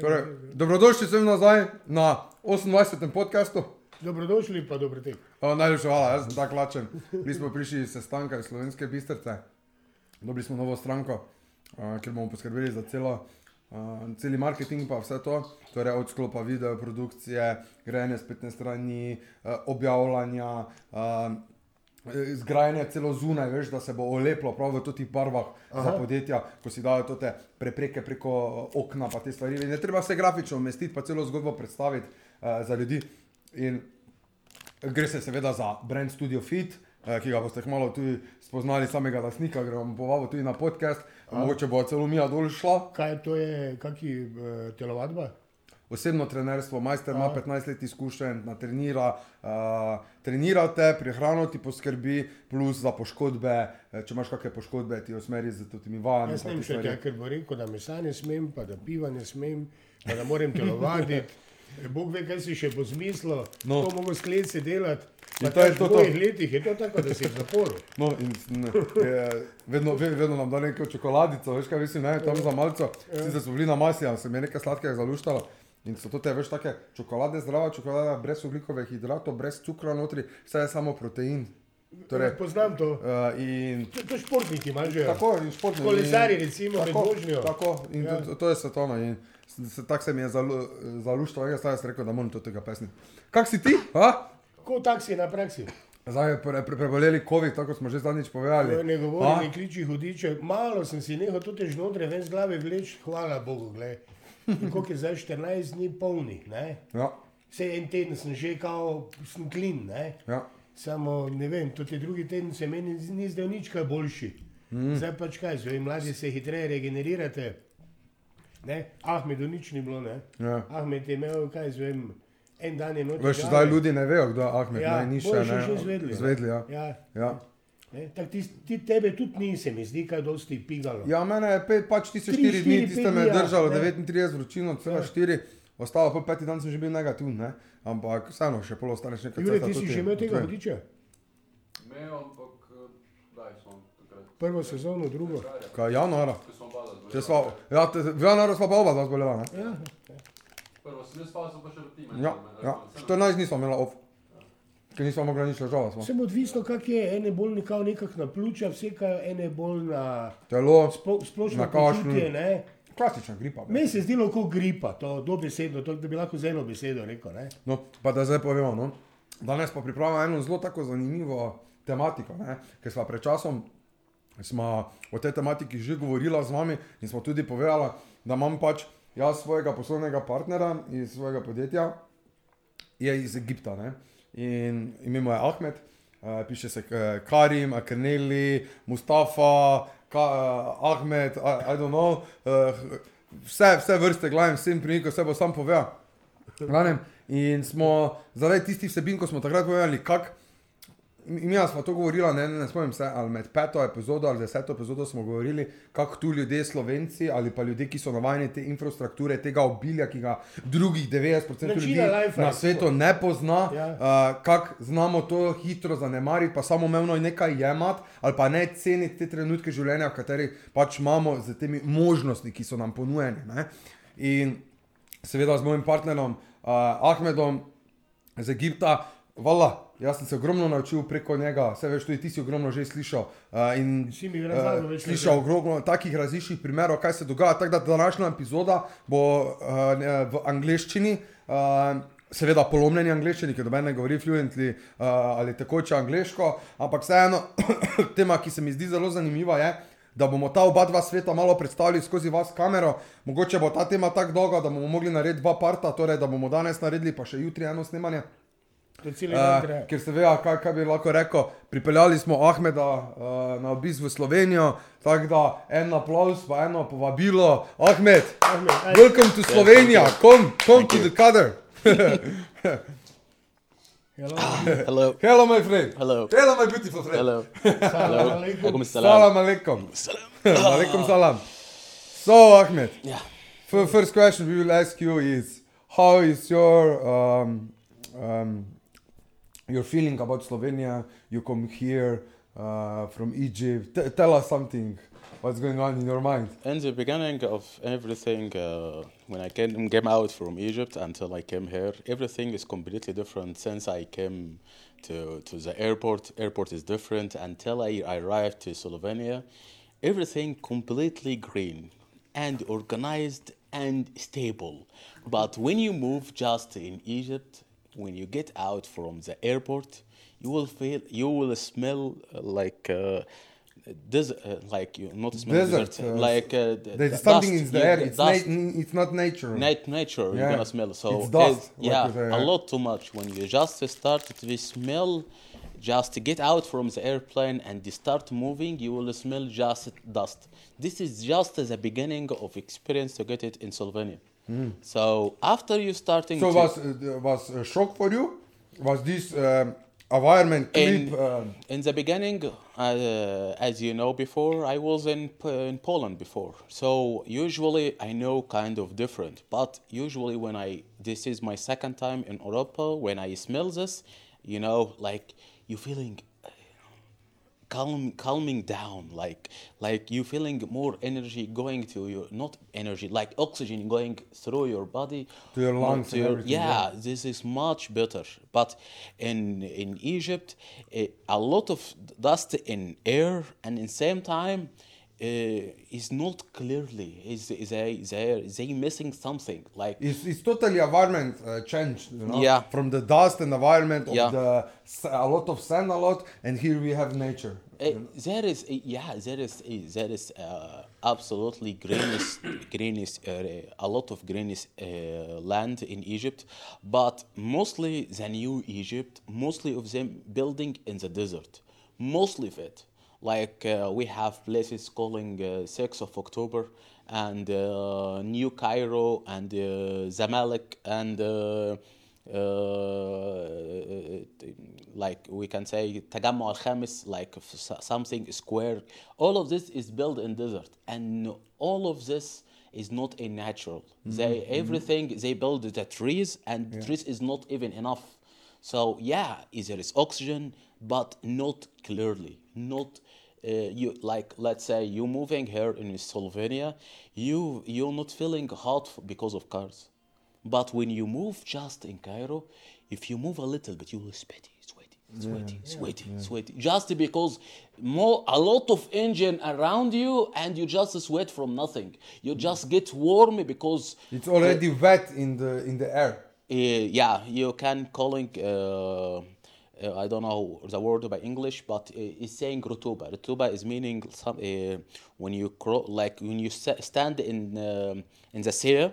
Torej, dobrodošli sem nazaj na 28. podkastu. Dobrodošli pa dobro tek. Najlepša hvala, jaz sem tako lačen. Mi smo prišli iz sestanka iz Slovenske bistrce, dobili smo novo stranko, a, kjer bomo poskrbeli za celo, a, celi marketing pa vse to, torej od sklopa video, produkcije, grejanje spletne strani, a, objavljanja, a, zgrajanje celo zunaj, veš, da se bo oleplo prav v totih barvah Aha. za podjetja, ko si dajo te prepreke preko okna pa te stvari. Ne treba vse grafično umestiti, pa celo zgodbo predstaviti uh, za ljudi. In gre se seveda za brand Studio Fit, uh, ki ga boste malo tudi spoznali samega lasnika, gremo povabo tudi na podcast, Aha. mogoče bo celo Mija dol šla. Kaj to je, kaki uh, telovadba? osebno trenerstvo, majster ima 15 let izkušenj, trenira, uh, trenira te, prehrano ti poskrbi, plus za poškodbe, eh, če imaš kakšne poškodbe, ti usmeri z temi vajami. Jaz ne vem, ker bo rekel, da mesa ne smem, pa da piva ne smem, pa da moram telovati. Bog ve, kaj si še bo zmislil, no. to mogo skleci delati. In to je to. V tvojih letih je to tako, da si v zaporu. No, in, ne, je, vedno, vedno nam da neko čokoladico, veš kaj mislim, ne, tam za malco, ja. sicer smo bili na masi, ali se mi je nekaj sladkega zaluštalo. In so to te veš, take čokolade, zdrava čokolada, brez ugljikovih hidratov, brez cukra notri, vse je samo protein. Torej, Poznam to. Uh, in, to, to športniki imajo že. Tako, in športniki. Kolesari, recimo, tako, vožnjo. Tako, in ja. to, to je svetovno. In tako se mi je zaluštilo, jaz sem rekel, da moram to tega pesniti. Kak si ti? Kot taksi na praksi. Zdaj je pre, pre, preboleli COVID, tako smo že zadnjič povedali. Ne govorim, ne kliči hudiče. Malo sem si nehal tudi žnotre ven z glave vleči, hvala Bogu, gledaj. Kako je zdaj 14 dni polnih. Ja. Vse en teden sem že kao, sem klin. Ja. Samo ne vem, tudi drugi teden se meni ni zdel nič kaj boljši. Mm. Zdaj pač kaj, zdaj mladi se hitreje regenerirate. Ne? Ahmedu nič ni bilo. Ja. Ahmed je imel kaj, zdaj en dan je noč. Veš, zdaj ljudi ne vejo, kdo je Ahmed, ja, ne, ni še ne. Zvedli, ja. ja. ja. Tak, ti, ti tebe tudi nisi, mi zdi, kaj dosti pigalo. Ja, mene je pet, pač ti se štiri dni, ti ste me držali, 39 vročino, celo ja. štiri, ostalo pa peti dan sem že bil negativen, ne? ampak vseeno še pol ostaneš nekaj časa. Jure, ti si že imel tega vodiča? Imel, ampak daj sem takrat. Prvo sezono, drugo. Kaj, januara? Ja, v januaru smo pa oba dva zbolela, ne? Ja. Prvo sem jaz spal, sem pa še v timu. Ja, ja, 14 dni smo imela off. Ker nismo mogli nič ležati. Vse odvisno, kak je, ene bolj nekako na pljuča, vse kaj ene bolj na telo, spo, splošno na kašlju. Klasična gripa. Meni se zdi lahko gripa, to dobesedno, to, da bi lahko z eno besedo rekel. Ne? No, pa da zdaj povemo. No? Danes pa pripravljamo eno zelo tako zanimivo tematiko, ne? ker smo pred časom smo o tej tematiki že govorili z vami in smo tudi povedali, da imam pač jaz svojega poslovnega partnera iz svojega podjetja, je iz Egipta. Ne? In ime mu je Ahmed, uh, piše se uh, Karim, Akrneli, Mustafa, Ka, uh, Ahmed, I, I don't know, uh, vse, vse vrste, glavim, vsem primikom, vse bo sam povedal. In smo zaradi tistih vsebin, ko smo takrat povedali, kako Mi smo to govorili, ne, ne spomnim se, ali med peto epizodo ali deseto epizodo smo govorili, kako tu ljudje, slovenci ali pa ljudje, ki so navajeni te infrastrukture, tega obilja, ki ga drugih 90% ljudi na svetu ne pozna, ja. uh, kako znamo to hitro zanemariti, pa samo umevno nekaj jemati ali pa ne ceniti te trenutke življenja, v katerih pač imamo z temi možnostmi, ki so nam ponujeni. Ne. In seveda z mojim partnerom uh, Ahmedom iz Egipta, vala. Jaz sem se ogromno naučil preko njega, vse veš, tudi ti si ogromno že slišal. Uh, in, uh, slišal ogromno takih različnih primerov, kaj se dogaja. Tako da današnja epizoda bo uh, v angleščini. Uh, Seveda, polomljeni angliščini, ki do mene govori fluently uh, ali tekoče angliško, ampak vseeno, tema, ki se mi zdi zelo zanimiva, je, da bomo ta oba dva sveta malo predstavili skozi vas kamero. Mogoče bo ta tema tako dolga, da bomo mogli narediti dva parta, torej da bomo danes naredili, pa še jutri eno snemanje. Uh, ker se ve, kaj, kaj bi lahko rekel. Pripeljali smo Ahmeda uh, na obisk v Slovenijo, tako da en aplaus, pa eno povabilo. Ahmed, Ahmed welcome to Slovenija, come, come to the cutter. Hello. Hello. Hello, my friend. Hello. Hello, my beautiful friend. Hello. Hello. Alaikum salam. alaikum. alaikum salam. So, Ahmed. Yeah. First question we will ask you is how is your um, um, your feeling about Slovenia. You come here uh, from Egypt. T- tell us something what's going on in your mind? In the beginning of everything, uh, when I came, came out from Egypt until I came here, everything is completely different since I came to, to the airport. Airport is different until I arrived to Slovenia. Everything completely green and organized and stable. But when you move just in Egypt, when you get out from the airport, you will feel, you will smell uh, like. Uh, desert, uh, like you not smell Desert, desert, uh, like uh, There's dust, something in the you- air. It's, na- it's not nature. Night nature you're gonna smell so It's dust, it- like yeah a lot too much when you just start to smell just to get out from the airplane and start moving you will smell just dust this is just the beginning of experience to get it in Slovenia so after you starting. So was uh, was a shock for you? Was this um, environment In- Uh, In the beginning, uh, as you know before, I was in, in Poland before. So usually I know kind of different. But usually when I, this is my second time in Europa, when I smell this, you know, like you feeling uh, calm, calming down, like like you feeling more energy going to your, not energy, like oxygen going through your body. To your lungs to your- yeah, yeah. this is much better. But in in Egypt, eh, a lot of dust in air, and in same time, is not clearly is is they they they missing something like it's, it's totally environment uh, changed. You know? Yeah. From the dust and environment of Yeah. the a lot of sand, a lot, and here we have nature. Uh, there is uh, yeah there is uh, there is uh, absolutely greenish greenish uh, a lot of greenish uh, land in Egypt but mostly the new Egypt mostly of them building in the desert mostly of it like uh, we have places calling uh, 6th of October and uh, New Cairo and uh, Zamalek and uh, uh, like we can say Tajammu al Khamis, like something square. All of this is built in desert, and all of this is not a natural. They everything they build the trees, and trees is not even enough. So yeah, is there is oxygen, but not clearly, not. Uh, you like let's say you moving here in Slovenia, you you're not feeling hot because of cars. But when you move just in Cairo, if you move a little bit, you will sweaty, sweaty, sweaty, sweaty, sweaty. Just because more a lot of engine around you and you just sweat from nothing. You just get warm because It's already wet in the in the air. uh, yeah, you can calling. Uh, uh, I don't know the word by English, but uh, it's saying rutuba. Rutuba is meaning some uh, when you cro- like when you stand in um in the sea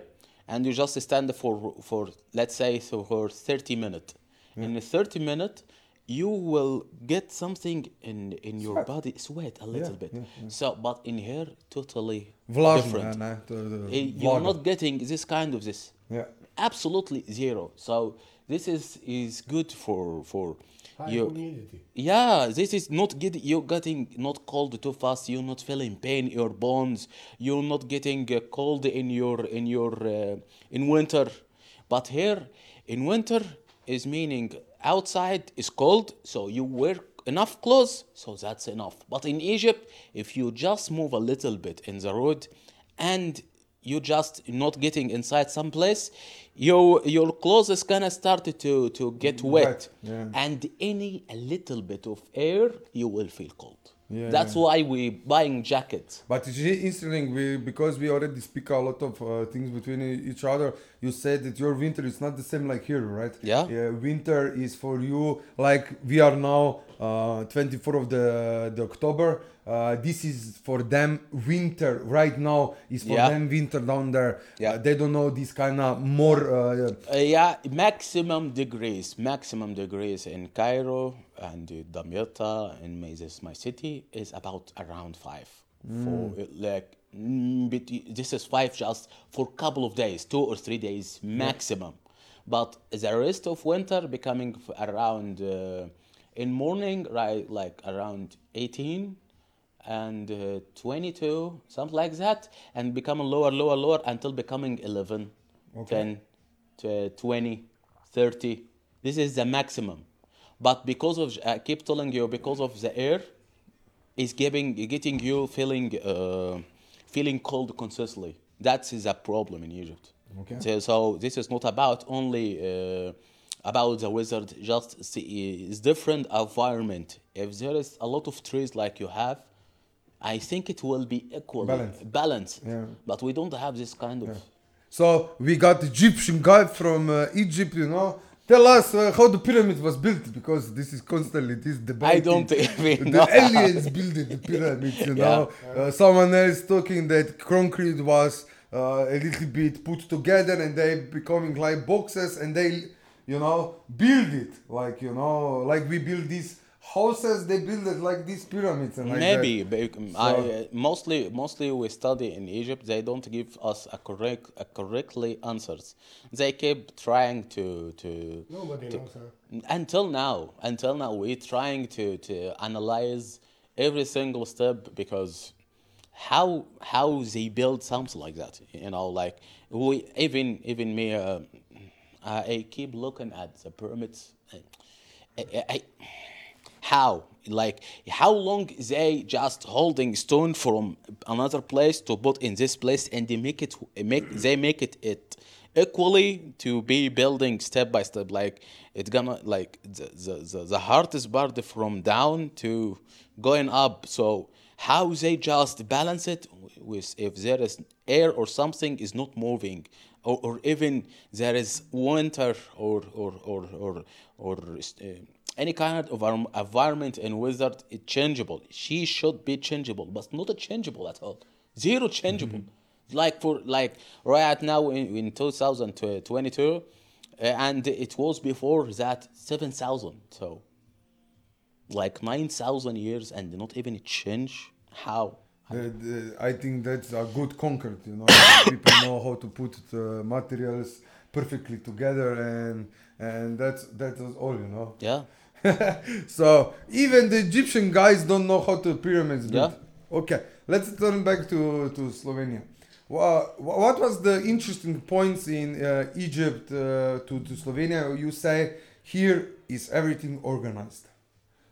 and you just stand for for let's say so for thirty minutes. In the thirty minutes, you will get something in in your Sweat. body, sweat a little bit. yeah, So, but in here, totally different. ne, to- to- Uh, You're not getting this kind of this Yeah. absolutely zero so this is is good for for you humidity. yeah this is not getting you're getting not cold too fast you're not feeling pain in your bones you're not getting uh, cold in your in your uh, in winter but here in winter is meaning outside is cold so you wear enough clothes so that's enough but in egypt if you just move a little bit in the road and you just not getting inside some place your your clothes is gonna start to to get wet, Wet, yeah. and any a little bit of air you will feel cold Yeah, that's yeah. why we buying jackets But it's interesting we, because we already speak a lot of uh, things between each other. You said that your winter is not the same like here, right? Yeah. yeah winter is for you like we are now uh, 24 of the, the October. Uh, this is for them winter right now is for Yeah. them winter down there. Yeah. Uh, they don't know this kind of more. Uh, Uh, yeah, maximum degrees, maximum degrees in Cairo and uh, Damietta and my, my city is about around five. For uh, like, mm, this is five just for couple of days, two or three days maximum. But the rest of winter becoming around uh, in morning, right, like around 18 and uh, 22, something like that, and becoming lower, lower, lower until becoming 11, 10, to 20, 30. This is the maximum. But because of, I keep telling you, because of the air, is giving getting you feeling uh, feeling cold consistently. That is a problem in Egypt. Okay. So, so this is not about only uh, about the wizard. Just see, it's different environment. If there is a lot of trees like you have, I think it will be equal Balanced. balanced. Yeah. But we don't have this kind of. So we got Egyptian guy from uh, Egypt, you know. Tell us uh, how the pyramid was built because this is constantly this debate. I don't even the know. aliens built the pyramids, you know. Uh, someone else talking that concrete was uh, a little bit put together and they becoming like boxes and they, you know, build it like you know, like we build these houses. They build it like these pyramids and like Maybe, that. but, um, I, uh, mostly mostly we study in Egypt. They don't give us a correct a correctly answers. They keep trying to to Nobody knows. Huh? until now until now we're trying to to analyze every single step because how how they build something like that you know like we even even me uh, I I keep looking at the pyramids I, I, I, how? Like how long they just holding stone from another place to put in this place and they make it make they make it it equally to be building step by step? Like it's gonna like the the, the, the hardest part from down to going up. So how they just balance it with if there is air or something is not moving or, or even there is winter or or or or, or uh, any kind of environment and weather is changeable. She should be changeable but not changeable at all. Zero changeable. Like for like right now in, in 2022 uh, and it was before that 7000 so like 9000 years and not even change how. The- the- I think that's a good concept, you know. People know how to put uh, materials perfectly together, and and that's that's all, you know. yeah so even the Egyptian guys don't know how to pyramids built. Yeah. Okay, let's turn back to to Slovenia. Wha- What was the interesting points in uh, Egypt uh, to to Slovenia? You say here is everything organized.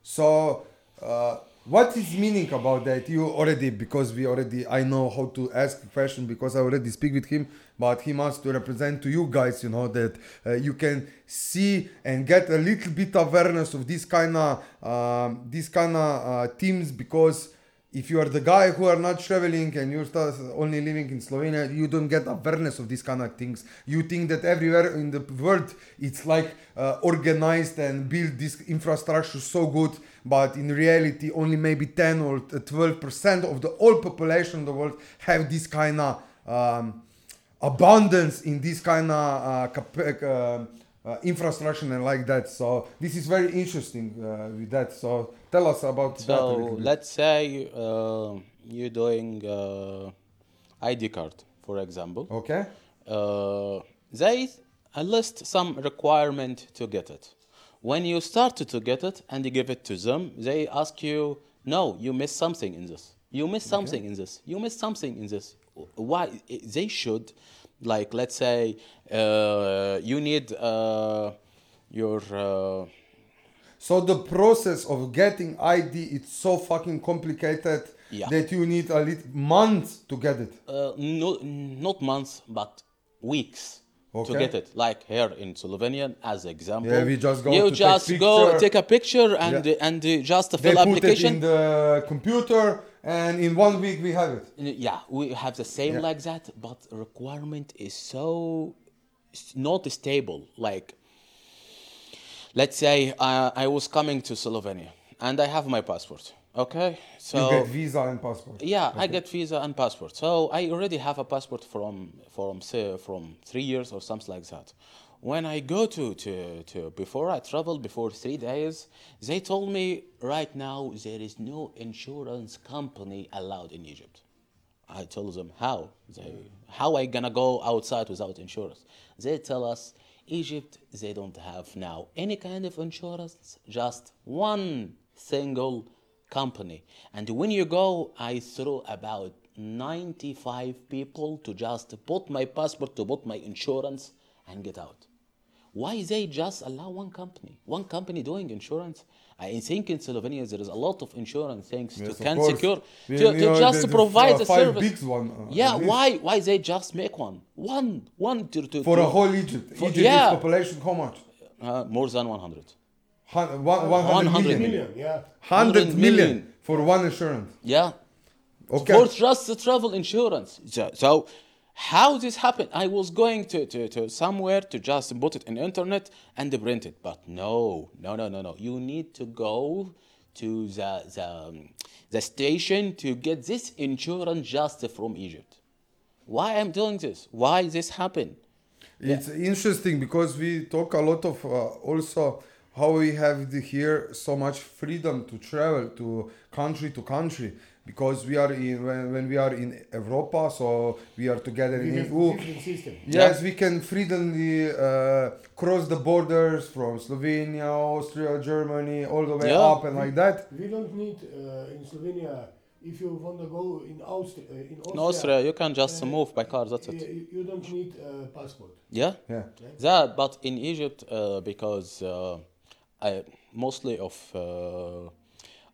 So, uh, what is meaning about that? You already because we already I know how to ask question because I already speak with him, but he must to represent to you guys. You know that uh, you can see and get a little bit awareness of this kind of um, this kind of uh, teams because if you are the guy who are not traveling and you're start only living in Slovenia, you don't get awareness of these kind of things. You think that everywhere in the world it's like uh, organized and build this infrastructure so good, but in reality only maybe 10 or 12 percent of the whole population of the world have this kind of um, abundance in this kind of uh, cap- uh, uh, infrastructure and like that. So this is very interesting uh, with that. So tell us about that. So let's say uh, you're doing uh, ID card, for example. Okay. Uh, they list some requirement to get it. When you start to get it and you give it to them, they ask you, "No, you missed something in this. You missed something in this. You missed something in this. Why? They should, like, let's say, uh, you need uh, your." Uh, So the process of getting ID it's so fucking complicated Yeah. that you need a little months to get it. Uh, no, not months, but weeks to get it. Like here in Slovenia, as example. Yeah, we just go You to take just go take a picture and Yeah. and uh, just They fill put application. it in the computer and in one week we have it. Yeah, we have the same Yeah. like that, but requirement is so not stable. Like, let's say uh, I was coming to Slovenia and I have my passport. Okay, so you get visa and passport. Yeah, I get visa and passport. So I already have a passport from from say, from three years or something like that. When I go to, to, to before I traveled before three days, they told me right now there is no insurance company allowed in Egypt. I told them how they how I gonna go outside without insurance. They tell us Egypt they don't have now any kind of insurance, just one single company. And when you go, I throw about 95 people to just put my passport, to put my insurance, and get out. Why they just allow one company, one company doing insurance, I think in Slovenia there is a lot of insurance things Yes, to can course. secure to, to just the- to the provide the service. one, uh, yeah, why why they just make one one one to, to For to, a whole Egypt. For- Egypt yeah. population how much? uh, more than 100. Hun- one- 100 100 million. Million, yeah. 100 100 million million. for one insurance. Yeah. Okay. For just the travel insurance. So, so how this happened? I was going to, to, to somewhere to just put it in internet and print it. But no, no, no, no, no. You need to go to the, the, um, the station to get this insurance just from Egypt. Why I'm doing this? Why this happened? It's interesting because we talk a lot of uh, also how we have the, here so much freedom to travel to country to country because we are in when, when we are in Europa, so we are together We in have EU. different system. Yes, we can freely uh, cross the borders from Slovenia, Austria, Germany, all the way Yeah. up and like that. We don't need uh, in Slovenia if you want to go in Austria. Uh, in Austria, In Austria, you can just uh, move by car, that's it. You, you don't need uh, passport. Yeah? Yeah. That, but in Egypt, uh, because uh, I, mostly of uh,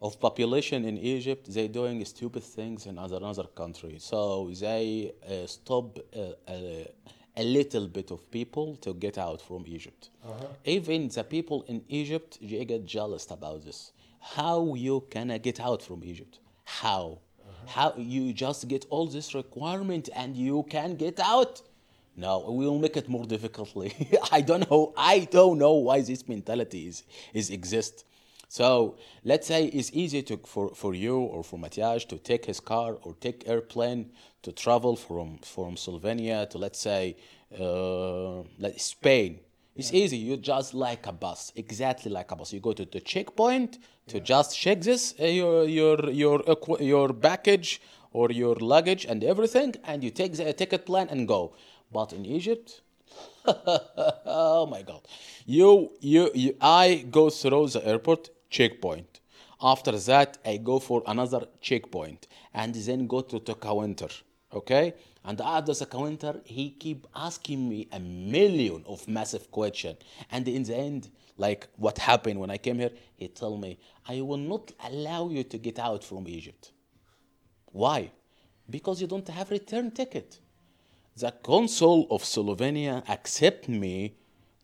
of population in Egypt, they doing stupid things in other another country. So they uh, stop uh, a, a little bit of people to get out from Egypt. Even the people in Egypt, they get jealous about this. How you can uh, get out from Egypt? How? How you just get all this requirement and you can get out? No, we will make it more difficultly. I don't know. I don't know why this mentality is, is exist. So let's say it's easy to, for, for you or for Matias to take his car or take airplane to travel from, from Slovenia to let's say uh, like Spain. It's easy. You just like a bus, exactly like a bus. You go to the checkpoint to just check this uh, your your your your baggage or your luggage and everything, and you take the ticket plan and go. But in Egypt, oh my God, you you, you I go through the airport checkpoint. After that, I go for another checkpoint and then go to the counter. Okay, and after the counter, he keep asking me a million of massive question, and in the end, like what happened when I came here, he told me, "I will not allow you to get out from Egypt." Why? Because you don't have return ticket. The consul of Slovenia accept me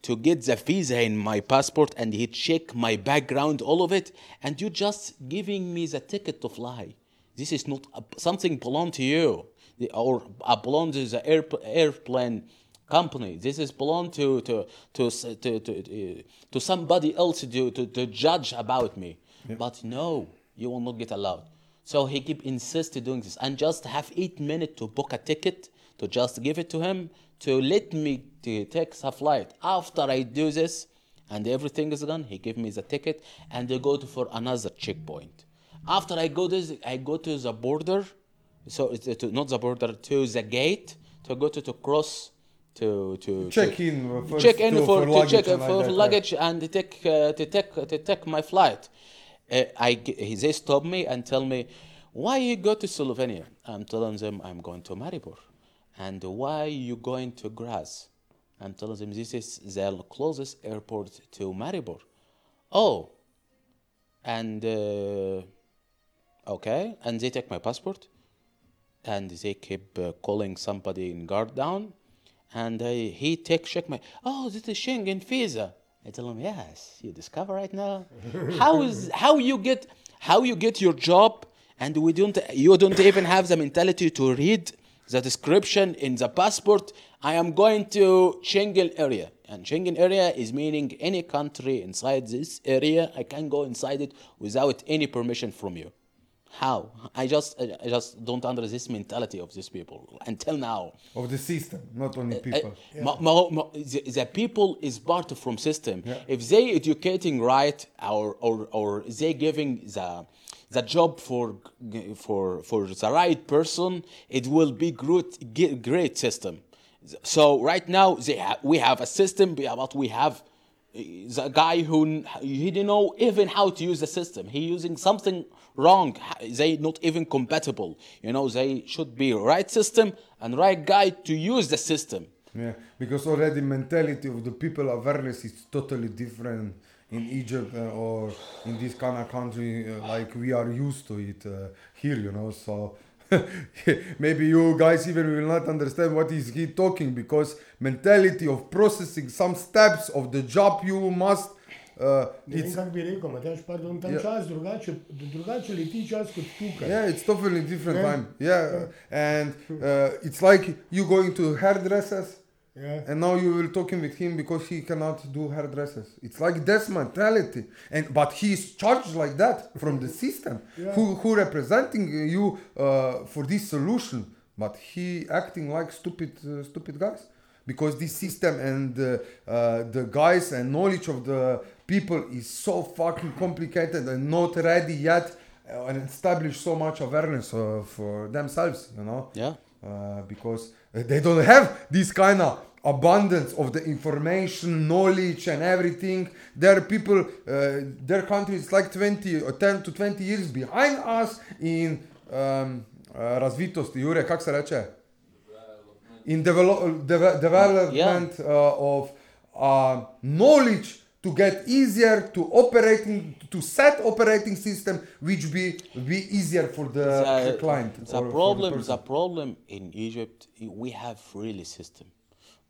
to get the visa in my passport and he check my background, all of it, and you just giving me the ticket to fly. This is not something belong to you or belong to the air, airplane company. This is belong to to to to, to, uh, to somebody else to, to, to judge about me. But no, you will not get allowed. So he keep insisting doing this and just have eight minutes to book a ticket to just give it to him to let me to take a flight. After I do this and everything is done, he give me the ticket and they go to for another checkpoint. After I go this, I go to the border, so it's to, not the border to the gate to go to to cross to to Check to- in first check in to- for, to luggage check like for that, luggage and to take uh, to take to take my flight. Uh, I they stop me and tell me why you go to Slovenia. I'm telling them I'm going to Maribor, and why you going to Graz? I'm telling them this is the closest airport to Maribor. Oh, and uh, okay, and they take my passport. And they keep uh, calling somebody in guard down. And uh, he take check my oh this is Schengen visa. I tell him yes you discover right now. How is how you get how you get your job? And we don't you don't even have the mentality to read the description in the passport I am going to Schengen area and Schengen area is meaning any country inside this area I can go inside it without any permission from you how? I just I just don't understand this mentality of these people until now. Of the system, not only I- people. ma- ma- ma- the, the people is part from system. If they educating right or or or they giving the the job for for for the right person, it will be great great system. So right now they ha- we have a system, but we have the guy who he didn't know even how to use the system. He using something wrong. They not even compatible. You know, they should be right system and right guy to use the system. Yeah, because already mentality of the people awareness is totally different in Egypt uh, or in this kind of country uh, like we are used to it uh, here, you know. So maybe you guys even will not understand what is he talking because mentality of processing some steps of the job you must. Uh, it's kako bi rekel, Matjaž, pardon, tam Ja. čas drugače, drugače leti čas kot tukaj. yeah, it's totally different Yeah. time. Yeah, and uh, it's like you going to hairdressers. Ja. and now you will talking with him because he cannot do hairdressers. It's like this mentality, and but he's charged like that from the system, Yeah. who who representing you uh, for this solution, but he acting like stupid uh, stupid guys because this system and uh, uh, the guys and knowledge of the people is so fucking complicated and not ready yet uh, and establish so much awareness uh, for themselves, you know Yeah. uh, because uh, they don't have this kind of abundance of the information knowledge and everything. Their people uh, their country is like 20 or 10 to 20 years behind us in um, uh, razvitosti. Jure kak se reče? In develop, deve, development uh, of uh, knowledge to get easier to operating to set operating system which be be easier for the, the client The or for problem, person. the problem in Egypt, we have really system,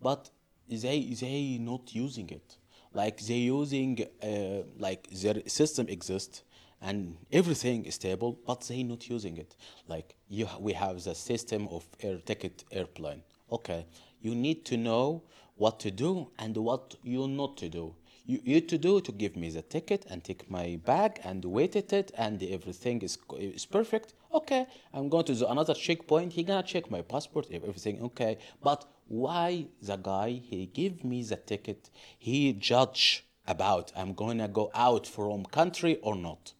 but they they not using it. Like they using uh, like their system exists and everything is stable, but they not using it. Like you, we have the system of air ticket airplane. Okay, you need to know what to do and what you not to do. You, you to do to give me the ticket and take my bag and wait at it and everything is is perfect. Okay, I'm going to the another checkpoint. He gonna check my passport everything okay. But why the guy he give me the ticket? He judge about I'm gonna go out from country or not.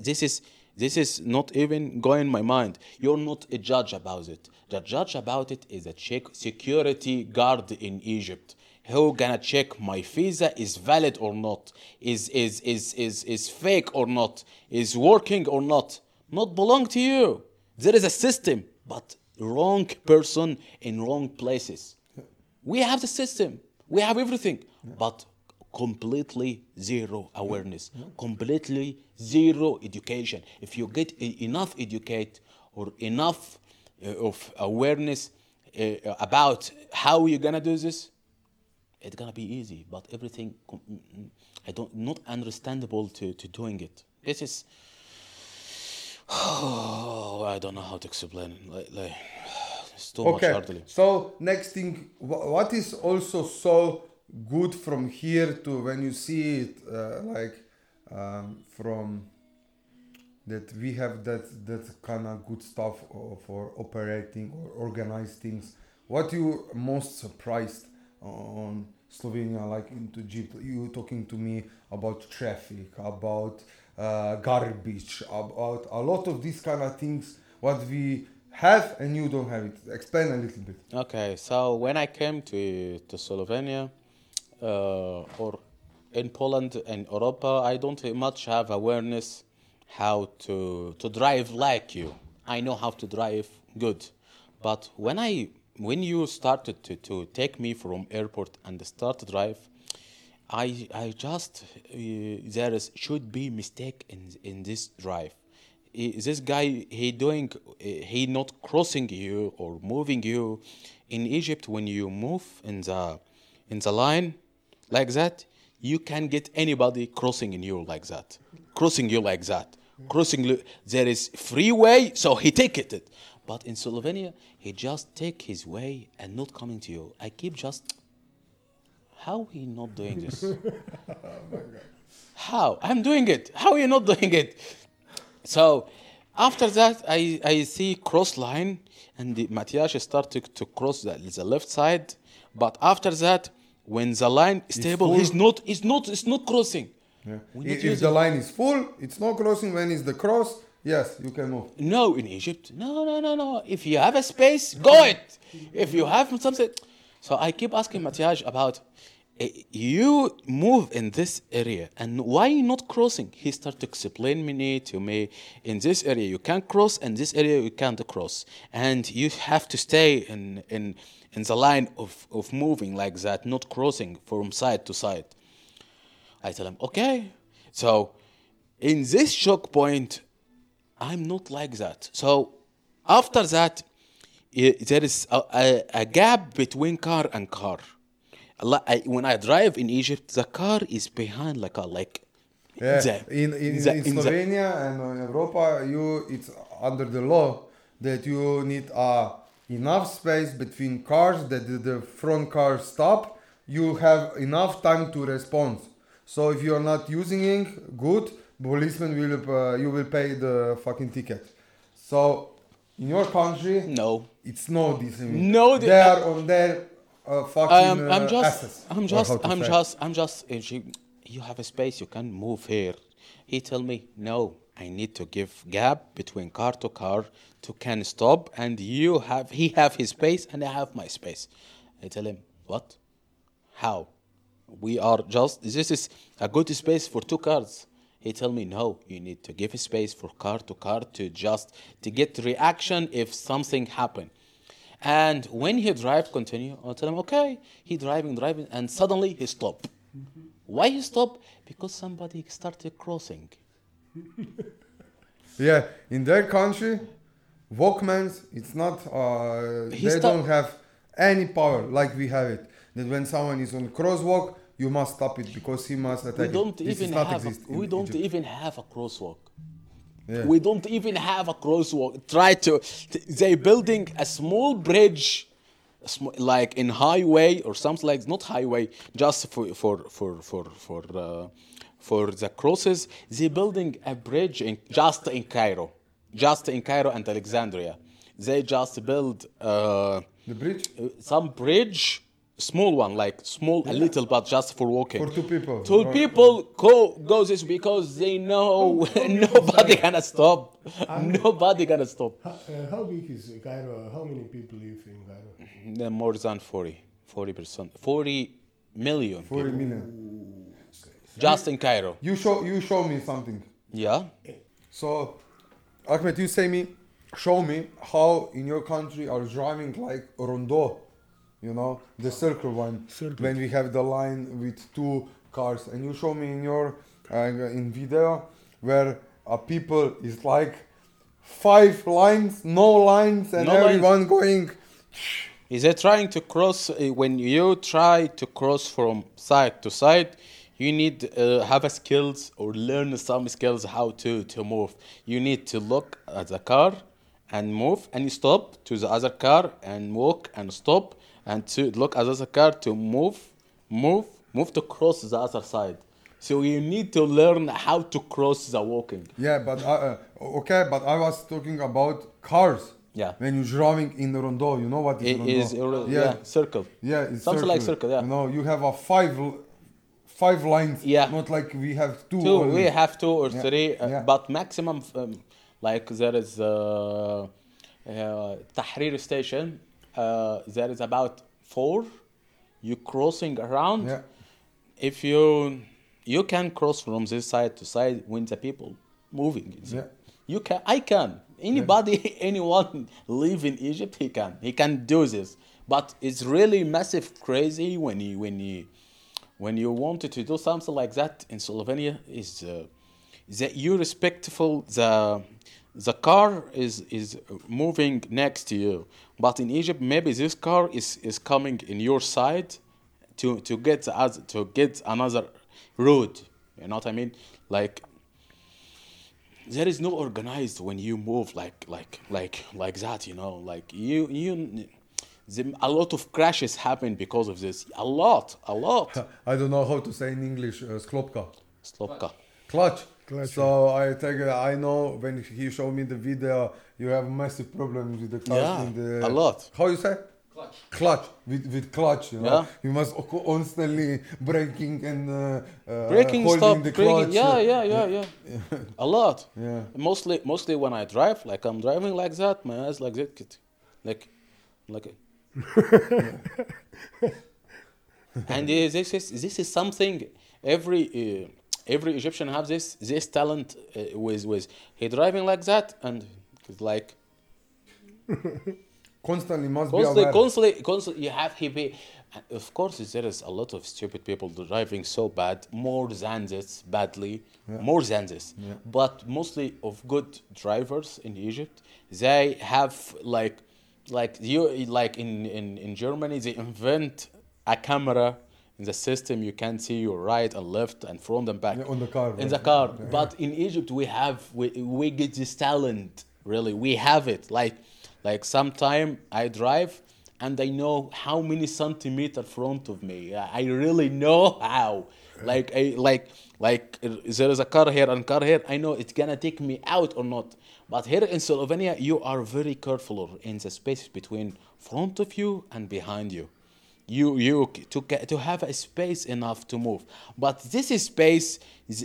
This is this is not even going in my mind. You're not a judge about it. The judge about it is a check security guard in Egypt. Who gonna check my visa is valid or not? Is is is is is fake or not? Is working or not? Not belong to you. There is a system, but wrong person in wrong places. We have the system. We have everything, but completely zero awareness, completely zero education. If you get enough educate or enough uh, of awareness uh, about how you're gonna do this, it's gonna be easy. But everything, mm, mm, I don't not understandable to, to doing it. This is. Oh, I don't know how to explain it. Like, like, it's too much okay hardly. so next thing what is also so good from here to when you see it uh, like um, from that we have that that kind of good stuff uh, for operating or organize things what you most surprised on slovenia like into you talking to me about traffic about garbage. About a lot of these kind of things what we have and you don't have it. Explain a little bit. Okay, so when I came to to Slovenia, uh, or in Poland and Europa, I don't much have awareness how to to drive like you. I know how to drive good, but when I when you started to, to take me from airport and start to drive, I I just uh, there is should be mistake in in this drive. This guy he doing uh, he not crossing you or moving you. In Egypt, when you move in the in the line like that, you can get anybody crossing in you like that, crossing you like that, crossing. There is freeway, so he take it. But in Slovenia, he just take his way and not coming to you. I keep just how he not doing this? Oh how? I'm doing it. How are you not doing it? So after that, I, I see cross line and the Matias started to cross the, the left side. But after that, when the line is stable, he's not, he's not, it's not crossing. yeah. We I- not if the line is full it's not crossing when it's the cross yes you can move No, in Egypt, no, no, no, no. If you have a space, go it. If you have something, so I keep asking Matias about Eh, you move in this area and why not crossing? He started to explain me to me in this area you can't cross and this area you can't cross, and you have to stay in in in the line of of moving like that, not crossing from side to side. I tell him, okay. So in this choke point, I'm not like that. So after that, eh, there is a, a, a gap between car and car. I, when I drive in Egypt, the car is behind like a like. Yeah, the- in in, the- in in the- Slovenia and in Europa, you it's under the law that you need uh, enough space between cars that the, the front car stop. You have enough time to respond. So if you are not using it, good. Policeman will uh, you will pay the fucking ticket. So in your country, no. it's no this. No, they they- are on their uh, fucking I'm, I'm uh, just, assets, I'm just, I'm say. just, I'm just. you, you have a space, you can move here. He tell me, no, I need to give gap between car to car to can stop, and you have, he have his space, and I have my space. I tell him, what? How? We are just. This is a good space for two cars. He tell me, no, you need to give space for car to car to just to get reaction if something happen. And when he drive continue, I tell him, okay, he driving, driving, and suddenly he stop. Why he stop? Because somebody started crossing. Yeah, in their country, Walkmans, it's not, uh, they stop- don't have any power like we have it. That when someone is on crosswalk, you must stop it because he must attack We don't is even have. A, we don't Egypt. even have a crosswalk. Yeah. We don't even have a crosswalk. Try to. They building a small bridge, like in highway or something like not highway, just for for for for for uh, for the crosses. They're building a bridge in just in Cairo, just in Cairo and Alexandria. They just build uh, The bridge? uh, some bridge, small one, like small a little, but just for walking. For two people. Two Or- people go go this because they know nobody gonna stop. Nobody gonna stop. How, uh, how big is Cairo? How many people live in Cairo? They're more than 40, 40 percent, 40 million. 40 people. million. Just in Cairo. You show, you show me something. Yeah. So, Ahmed, you say me, show me how in your country are driving like rondo, you know, the circle one, Circle. when we have the line with two cars, and you show me in your uh, in video where a people is like five lines, no lines, and No lines. everyone going. Is it trying to cross? Uh, when you try to cross from side to side, you need uh, have a skills or learn some skills how to to move. You need to look at the car and move, and you stop to the other car and walk and stop, and to look at the car to move, move, move to cross the other side. So you need to learn how to cross the walking. Yeah, but uh, uh, okay, but I was talking about cars. Yeah. When you're driving in the rondo, you know what is It rondo? is uh, yeah. circle. Yeah, it's Something like circle, yeah. You know, you have a five, five lines. Yeah. Not like we have two. two we have two or Yeah, three uh, yeah. but maximum um, like there is uh, uh, Tahrir station uh, there is about four you crossing around. Yeah. if you you can cross from this side to side when the people moving. Yeah. you can i can. Anybody anyone live in egypt he can. He can do this. But it's really massive crazy when you when you when you wanted to do something like that in Slovenia is uh, that you respectful the the car is is moving next to you but in Egypt maybe this car is is coming in your side to to get other, to get another road you know what I mean like there is no organized when you move like like like like that you know like you you the, a lot of crashes happen because of this a lot a lot I don't know how to say in English. Uh, sklopka. Slopka. Clutch. Clutch, So I take. it- I know when he showed me the video, you have massive problems with the clutch. Yeah, in the, a lot. How you say? Clutch. Clutch with with clutch. You know, Yeah. you must constantly braking and uh, uh, Breaking, holding stop, the breaking. clutch. Yeah, yeah, yeah, yeah. A lot. Yeah. Mostly, mostly when I drive, like I'm driving like that, my eyes like that, like, like. and uh, this is this is something every uh, every Egyptian have this this talent uh, with with he driving like that and it's like constantly must be Constantly, aware. constantly, constantly, you have to be. Of course, there is a lot of stupid people driving so bad, more than this, badly, more than this. But mostly of good drivers in Egypt, they have like, like you, like in, in, in Germany, they invent a camera in the system. You can see your right and left and front and back Yeah, on the car, In right. the car, but in Egypt we have we, we get this talent. Really, we have it. Like like sometime I drive and I know how many centimeter front of me. I really know how. Like I like like there is a car here and car here. I know it's gonna take me out or not. But here in Slovenia, you are very careful in the space between front of you and behind you you you to get, to have a space enough to move. But this is space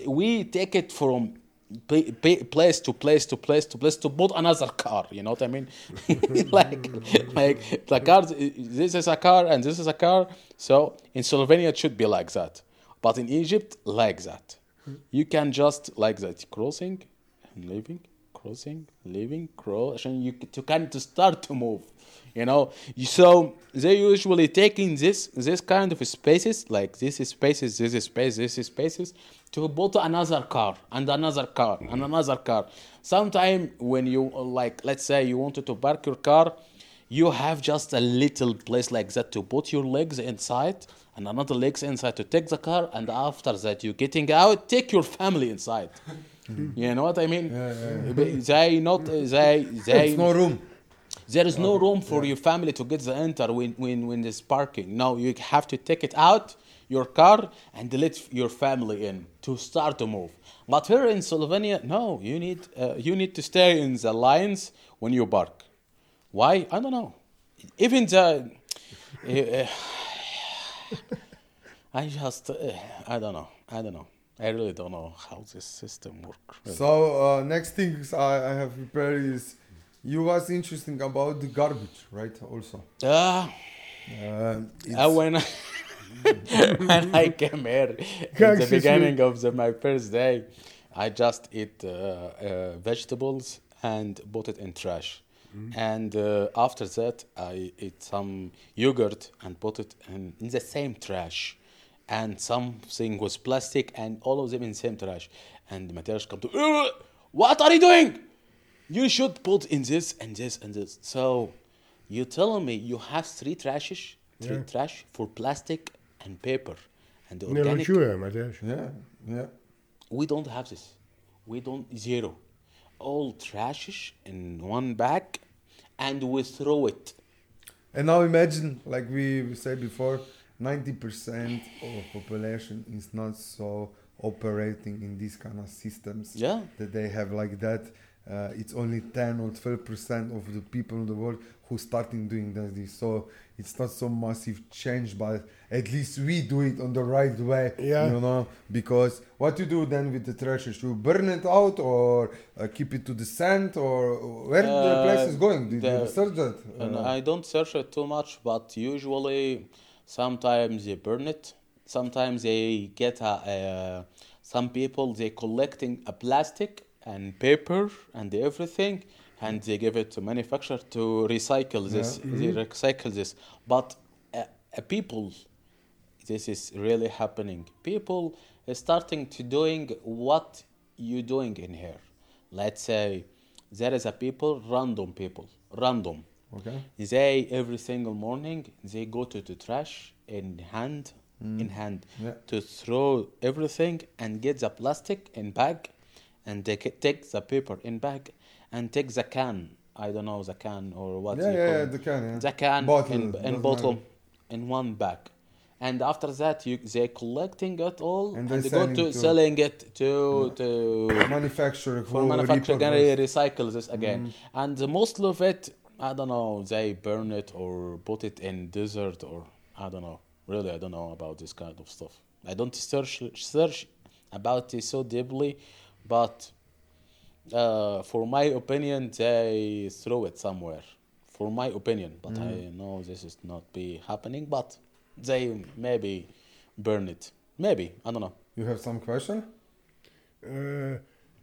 we take it from place to place to place to place to put another car you know what i mean? Like like the car this is a car and this is a car. So in slovenia it should be like that. But in egypt like that. You can just like that crossing and leaving crossing leaving crossing. You to kind to start to move you know? So they usually taking this this kind of spaces like this is spaces this is space this is spaces to put another car and another car and mm-hmm. another car. Sometime when you like let's say you wanted to park your car you have just a little place like that to put your legs inside and another legs inside to take the car and after that you getting out take your family inside. Mm-hmm. You know what i mean? They not they they It's no room. There is no room for your family to get the enter when, when, when there's parking. No, you have to take it out, your car, and let your family in to start to move. But here in Slovenia, no, you need, uh, you need to stay in the lines when you park. Why? I don't know. Even the. uh, I just. Uh, I don't know. I don't know. I really don't know how this system works. really. So uh, next things I, I have prepared is you was interesting about the garbage, right? Also. Ah. Uh, uh, when I, when I came here at the beginning me. of the, my first day, I just eat uh, uh vegetables and put it in trash. Mm. And uh, after that, I eat some yogurt and put it in, in the same trash. And something was plastic and all of them in the same trash. And the materials come to, what are you doing? You should put in this and this and this. So you telling me you have three trashes, three Yeah. trash for plastic and paper and the Ne organic. ločujem, eh, Matjaž. yeah, yeah. We don't have this. We don't zero. All trashes in one bag, and we throw it. And now imagine, like we said before, 90% of population is not so operating in these kind of systems Yeah. that they have like that. Uh, it's only 10 or 12% of the people in the world who starting doing that this. So it's not so massive change, but at least we do it on the right way. Yeah. You know, because what you do then with the trashes, you burn it out or uh, keep it to the sand or where the Uh, place is going? Did you the- research that? And Uh, I don't search it too much, but usually sometimes they burn it. Sometimes they get a, uh, some people they collecting a plastic and paper and everything, and they give it to manufacturer to recycle this. They recycle this, but uh, uh, people this is really happening. People starting to doing what you doing in here. Let's say there is a people, random people, random. Okay. They every single morning they go to the trash in hand, in hand, Yeah. to throw everything and get the plastic in bag, and ca- take the paper in bag and take the can. I don't know the can or what. Yeah, you yeah, yeah, the can, yeah. The can Bottle, in, in bottle matter. in one bag. And after that, you they collecting it all And and, they go to to- selling it to to manufacturer for manufacturer gonna recycle this again. Mm-hmm. And the most of it, I don't know, they burn it or put it in desert or I don't know. Really, I don't know about this kind of stuff. I don't search search about it so deeply, but uh, for my opinion, they throw it somewhere. For my opinion, but I know this is not be happening. But they maybe burn it. Maybe I don't know. You have some question? Uh,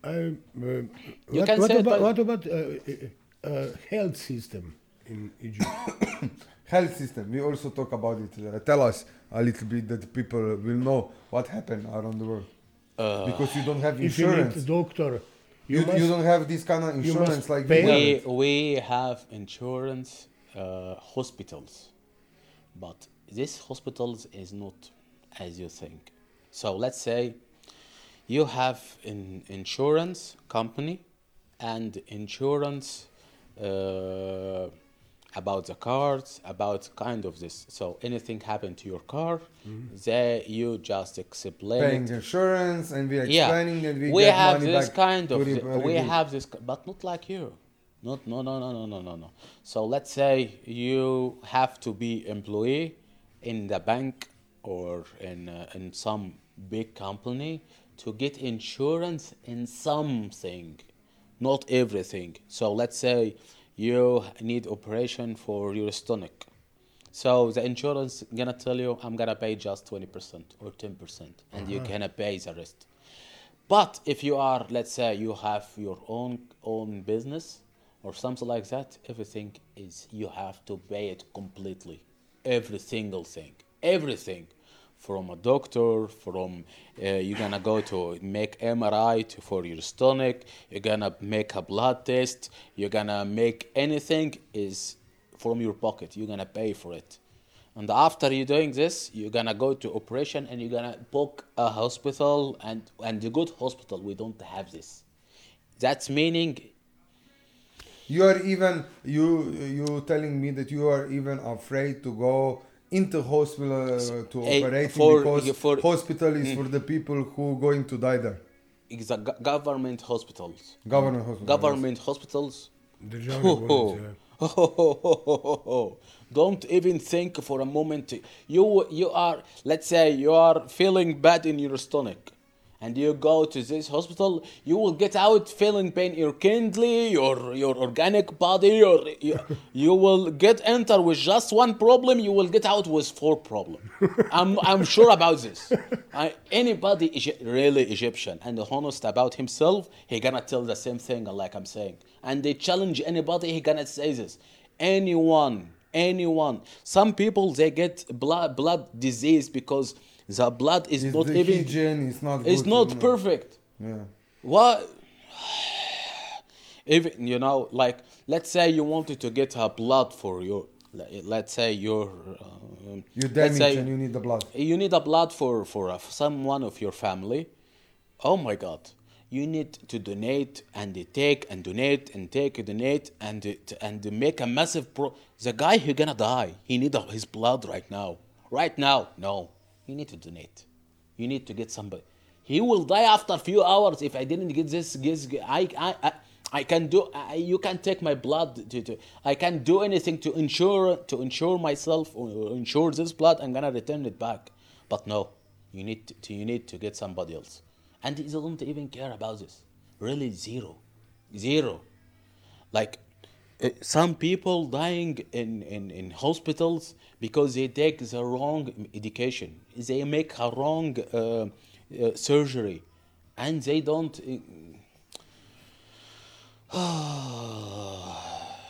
I, uh, You what, can what say about, by- what about uh, uh, uh, health system in Egypt. Health system. We also talk about it. Uh, tell us a little bit that people will know what happened around the world. Uh, because you don't have if you need insurance. doctor, You, you, must, you don't have this kind of insurance like pay. we we, have. we have insurance uh, hospitals, but this hospitals is not as you think. So let's say you have an insurance company and insurance uh, about the cars, about kind of this. So anything happened to your car, they you just explain. Paying insurance and we are Yeah, explaining and we, we get have money this back kind of the- we have this, but not like you. Not no no no no no no no. So let's say you have to be employee in the bank or in uh, in some big company to get insurance in something, not everything. So let's say you need operation for your stomach. So the insurance gonna tell you I'm gonna pay just twenty percent or ten percent, and you're gonna uh-huh. pay the rest. But if you are, let's say, you have your own own business or something like that, everything is you have to pay it completely, every single thing, everything, from a doctor, from uh, you're gonna go to make MRI to, for your stomach, you're gonna make a blood test, you're gonna make anything is from your pocket. You're gonna pay for it. And after you're doing this, you're gonna go to operation and you're gonna book a hospital and and the good hospital. We don't have this. That's meaning You are even you you telling me that you are even afraid to go into hospital uh, to eh, operate for- because for- Mm. hospital is for the people who going to die there. it's a government hospitals. Government hospital. Government hospitals. Državni bolnice, ja. Don't even think for a moment. You you are let's say you are feeling bad in your stomach, and you go to this hospital. You will get out feeling pain in your kidney, your your organic body, or you, you will get enter with just one problem. You will get out with four problem. I'm I'm sure about this. I, anybody really Egyptian and honest about himself, he gonna tell the same thing like I'm saying. And they challenge anybody, he gonna say this. Anyone, anyone. Some people they get blood blood disease because the blood is It's not even hygiene is not it's not perfect. Yeah. What? Even you know, like let's say you wanted to get a blood for your, let's say your, um, You let's damage say and you need the blood. you need a blood for for uh, someone of your family. Oh my God! You need to donate and take and donate and take and donate and and make a massive pro. The guy who gonna die. He need his blood right now. Right now, no. You need to donate. You need to get somebody. He will die after a few hours if I didn't get this. this I, I, I, can do. I, you can take my blood. To, to, I can do anything to ensure to ensure myself or ensure this blood. I'm gonna return it back. But no, you need to, you need to get somebody else, and they don't even care about this. Really, zero, zero. Like some people dying in, in, in hospitals because they take the wrong medication. They make a wrong uh, uh, surgery, and they don't. Uh,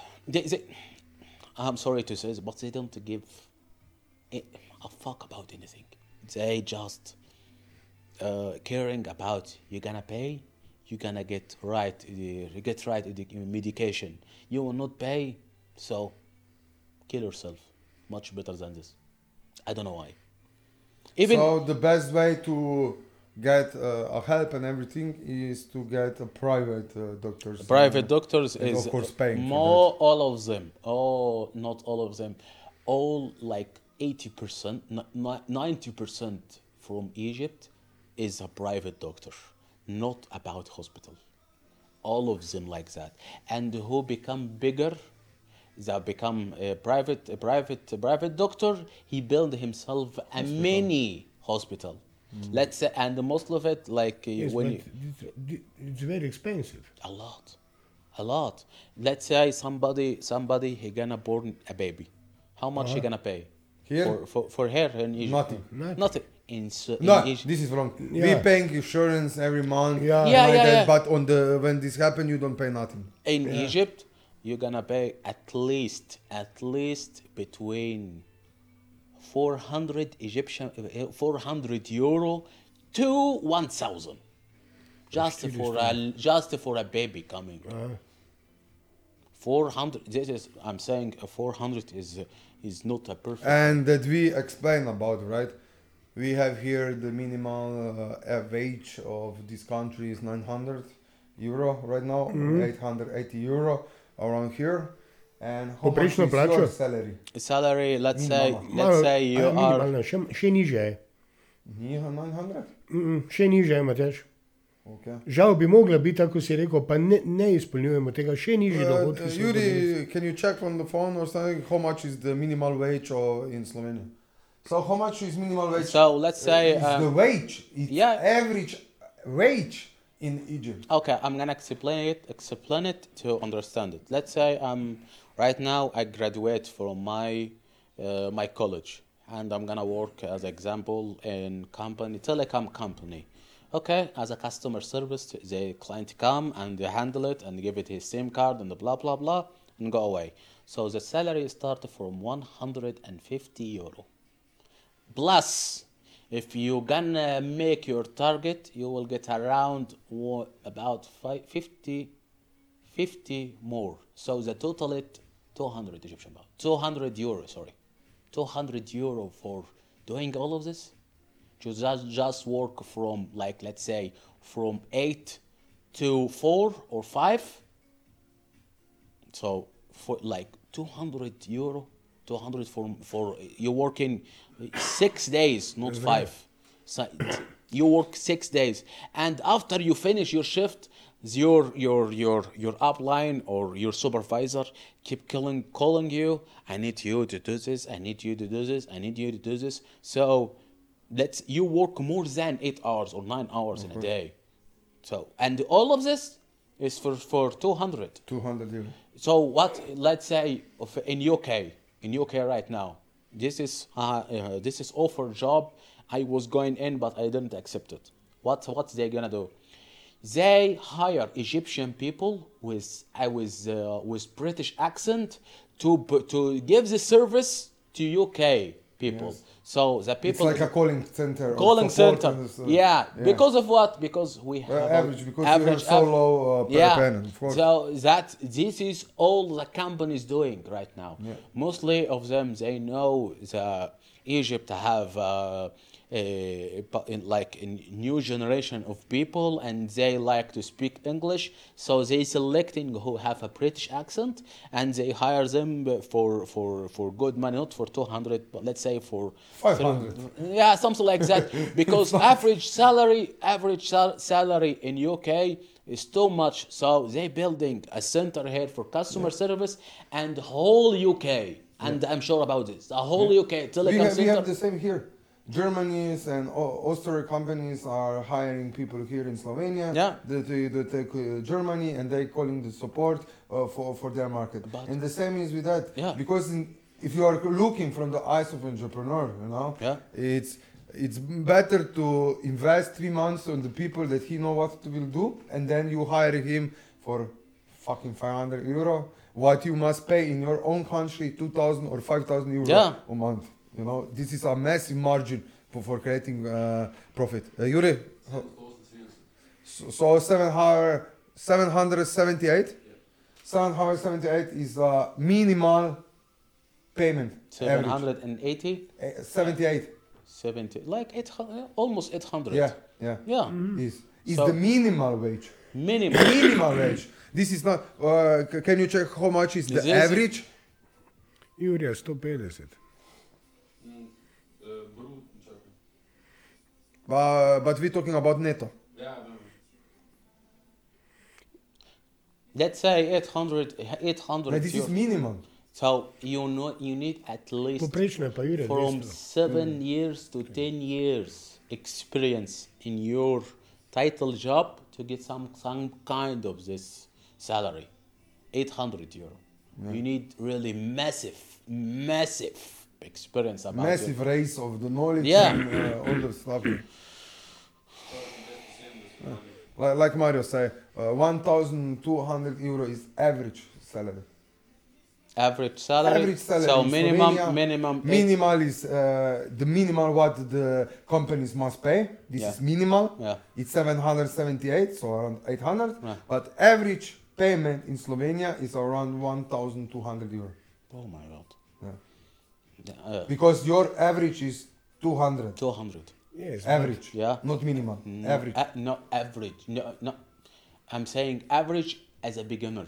they, they, I'm sorry to say this, but they don't give a, a fuck about anything. They just uh, caring about you're gonna pay, you gonna get right, uh, get right medication. You will not pay, so kill yourself. Much better than this. I don't know why. Even so the best way to get uh, a help and everything is to get a private uh, doctors. private Uh, doctors and is of course paying more all of them oh not all of them all like 80% n- n- 90% from egypt is a private doctor not about hospital all of them like that and who become bigger they become a private a private a private doctor he build himself a mini hospital let's say and most of it like uh, Yes, when you, it's, it's very expensive. a lot, a lot. Let's say somebody, somebody, he gonna born a baby. How much he gonna pay? Here? For, for, for her in Egypt? Nothing. Nothing. Nothing. In, S- No, Egypt. this is wrong. Yeah. We paying insurance every month. Yeah. Yeah, like yeah, that, yeah. But on the when this happen, you don't pay nothing. in Yeah. Egypt, you're gonna pay at least at least between 400 Egyptian uh, 400 euro to 1000 just for a just for a baby coming 400 this is i'm saying a 400 is is not a perfect And that we explain about, right? We have here the minimal uh, wage of this country is 900 euro right now, 880 euro around here. And how much Poprečno is plačo? your salary? salary let's say Minimalno. let's say you are minimalno, še, še niže je. Nije 900? Mm, še niže je, Matjaž. Okay. Žal bi mogla biti, tako si rekel, pa ne, ne izpolnjujemo tega, še nižji Uh, dohodki. potrebni. Yuri, can you check on the phone or something how much is the minimal wage or in Slovenia? So how much is minimal wage? so let's say it's uh, the wage. It's yeah. average wage in Egypt. Okay, I'm gonna explain it. Explain it to understand it. Let's say um, right now I graduate from my uh, my college, and I'm gonna work as example in company telecom company. Okay, as a customer service, the client come and they handle it and give it his SIM card and the blah blah blah and go away. So the salary start from 150 euro. Plus, if you gonna make your target, you will get around about fi- 50, 50 more. So the total it 200 Egyptian pound, 200 euro, sorry, 200 euro for doing all of this. You just just work from like let's say from eight to four or five. So for like 200 euro, 200 for for you working six days, not five. So you work six days, and after you finish your shift, your your your your upline or your supervisor keep calling calling you. I need you to do this. I need you to do this. I need you to do this. So let's you work more than eight hours or nine hours in a mm-hmm. day. So and all of this is for for 200. 200 euro. So what? Let's say of- in UK, in UK right now, this is uh, uh, this is offer job. I was going in, but I didn't accept it. What what they gonna do? They hire Egyptian people with uh, with uh, with British accent to to give the service to UK people. So the people. It's like a calling center. calling center. and so- yeah, because of what? Because we have Uh, average, because have so av- low uh, yeah. payment. So that this is all the companies doing right now. Yeah. Mostly of them they know the Egypt have uh, Uh, in, like a new generation of people and they like to speak English. So they selecting who have a British accent and they hire them for for for good money, not for two hundred, but let's say for 500. yeah, something like that. Because average salary, average sal- salary in UK is too much. So they building a center here for customer service and whole UK. And I'm sure about this. The whole UK We telecom have, we have the same here. Germany's and Au- Austria companies are hiring people here in Slovenia. Yeah. They, they, they take uh, Germany and they're calling the support uh, for, for their market. But- and the same is with that. Yeah. Because in, if you are looking from the eyes of entrepreneur, you know, Yeah. it's it's better to invest three months on the people that he know what to will do, and then you hire him for fucking 500 euro. What you must pay in your own country, 2,000 or 5,000 euro Yeah. a month. You know, this is a massive margin for, for creating uh, profit. Uh, Yuri, Close so, so 700, 778? 778 is a minimal payment. average. 780, Uh, 78. 70, like 800, almost 800. Yeah, yeah. Yeah. Is is So- the minimal wage. Minimum. Minimal wage. This is not. Uh, can you check how much is the Is this- average? Jurija, 150. Mm, uh, brut, čakaj. Uh, but we're talking about netto. Ja, ne, ne. Let's say 800, 800 But this is minimum. So you know you need at least Poprečno je pa Jurija from 200. seven years to ten years experience in your title job to get some some kind of this salary 800 euro you need really massive massive experience about it. Massive raise of the knowledge Yeah. and uh, all the stuff. To je kompletno 70 Like, like Mario say, uh, 1,200 euro is average salary? Average salary. Average salary So minimum, Slovenia, minimum. Minimal is uh, the minimal what the companies must pay. This Yeah. is minimal. Yeah. It's 778, so around 800. Yeah. But average payment in Slovenia is around 1,200 euro. Oh my god. Yeah. Yeah, Uh, Because your average is 200. 200. Yes, Average. Yeah. Not minimum. No, Average. a- no average. No, no. I'm saying average as a beginner.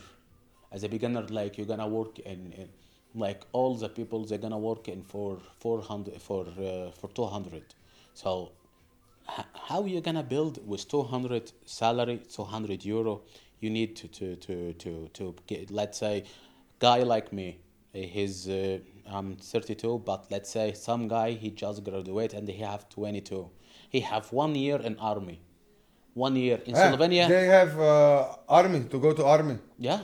As a beginner, like you're gonna work in, in like all the people they're gonna work in for 400 for uh, for 200. So h- how you gonna build with 200 salary, 200 euro? You need to to to to to get. Let's say, guy like me, his. uh, I'm 32, but let's say some guy he just graduate and he have 22. He have one year in army, one year in Ah, Slovenia. They have uh, army to go to army. yeah.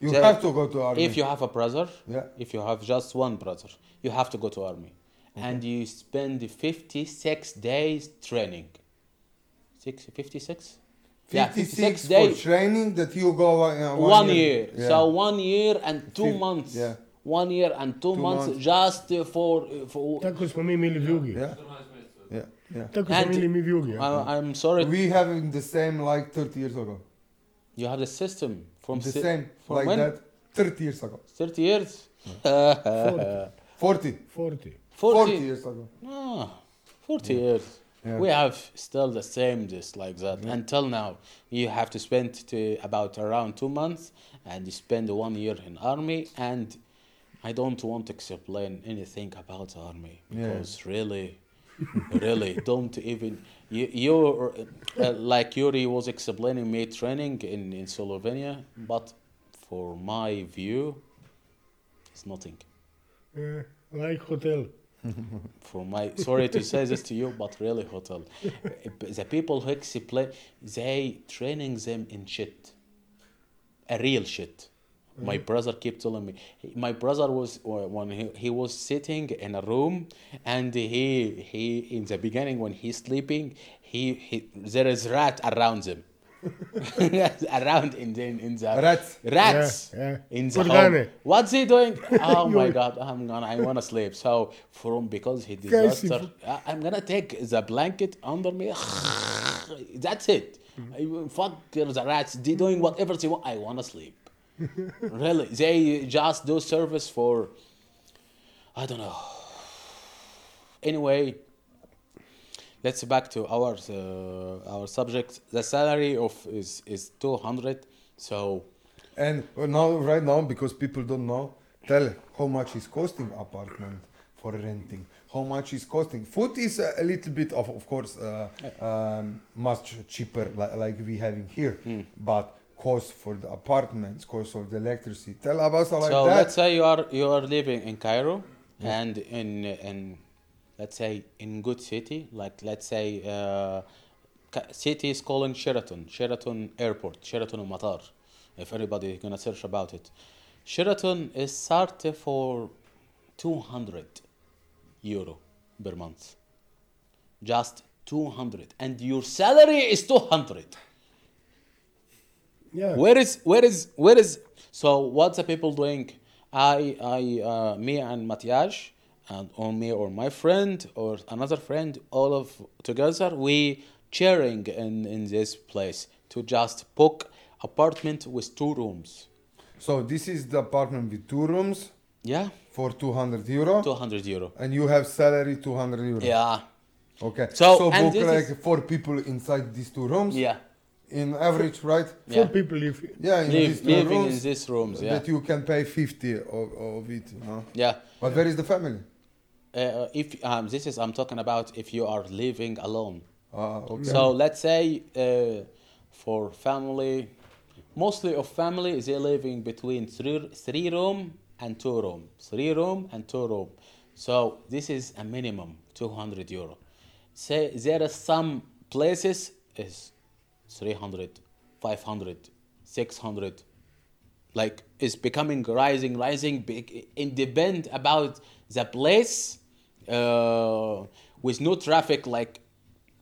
You They- have to go to army. If you have a brother, Yeah. if you have just one brother, you have to go to army, and you spend 56 days training. Six, 56? Yeah, 56 for days. training that you go uh, One, year. Yeah. So one year and two Fif- months. yeah. One year and two, Two months, months. just uh, for for. Tako smo mi imeli v jugi. yeah, yeah, yeah. Tako smo And- imeli mi v jugi. ja. I, I'm sorry. We have the same like 30 years ago. You have the system from the si- same from like when? that 30 years ago. 30 years. 40. 40. 40 40. years ago. Ah, 40 years. Yeah. We have still the same just like that until now. You have to spend to about around two months, and you spend one year in army. And I don't want to explain anything about the army Yeah. because really, really don't even you. You uh, like Yuri was explaining me training in in Slovenia, but for my view, it's nothing. Eh, like hotel. for my sorry to say this to you but really hotel the people who explain they training them in shit a real shit my brother kept telling me my brother was uh, when he, he was sitting in a room and he he in the beginning when he's sleeping he, he there is rat around him around in the in the Rats. rats Yeah, yeah. in the home. What's he doing? Oh my god, I'm gonna I wanna sleep. So from because he disaster, I'm gonna take the blanket under me. That's it. I will fuck the rats. They doing whatever they want. I wanna sleep. really, they just do service for. I don't know. Anyway, let's back to our uh, our subject. The salary of is is two hundred. So And now, right now, because people don't know, tell how much is costing apartment for renting. How much is costing? Food is a, little bit of, of course, uh, um, much cheaper, like, like we having here. Hmm. But cost for the apartments, cost for the electricity. Tell us like so that. let's say you are you are living in Cairo and in in let's say in good city like let's say uh, city is calling Sheraton Sheraton Airport Sheraton Matar if everybody is gonna search about it. Sheraton is started for 200 euro per month. Just 200 and your salary is 200 Yeah. where is where is where is so what's the people doing i i uh, me and Matias and or me or my friend or another friend all of together we sharing in in this place to just book apartment with two rooms so this is the apartment with two rooms yeah for 200 euro. 200 euro And you have salary 200 euro. yeah Okay. So, so and book this like is- four people inside these two rooms. yeah In average, right? Four yeah people live. Yeah, in Live, these living rooms. in these rooms yeah That you can pay 50 of, of it. You know? yeah But where is the family? uh, if um, this is i'm talking about if you are living alone Ah, okay. So let's say uh, for family, mostly of family, they living between three, three room and two room, three room and two room. So this is a minimum 200 euro. Say there are some places is 300, 500, 600 like it's becoming rising rising big it depend about the place uh, with no traffic like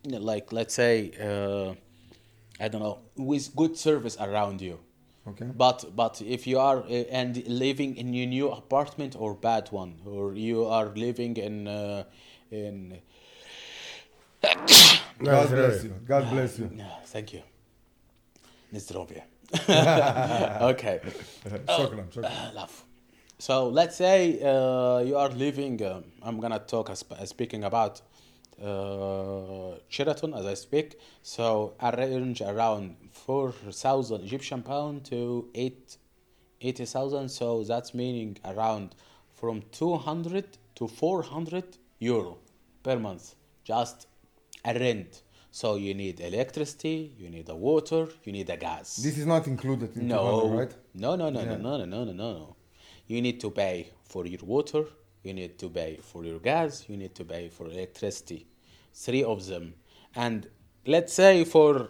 like let's say uh, i don't know with good service around you Okay. But but if you are uh, and living in your new apartment or bad one, or you are living in uh, in God bless you. God bless you. Yeah, thank you. Nezdrovje. okay. Shukran, shukran. Uh, love. So let's say uh, you are living. Um, I'm gonna talk as, as speaking about uh, Sheraton as I speak. So arrange around four thousand Egyptian pound to eight eighty thousand. So that's meaning around from two hundred to four hundred euro per month. Just a rent. So you need electricity, you need a water, you need a gas. This is not included in No, 200, right? no, no, no, Yeah. no, no, no, no, no, no. You need to pay for your water. You need to pay for your gas. You need to pay for electricity. Three of them, and let's say for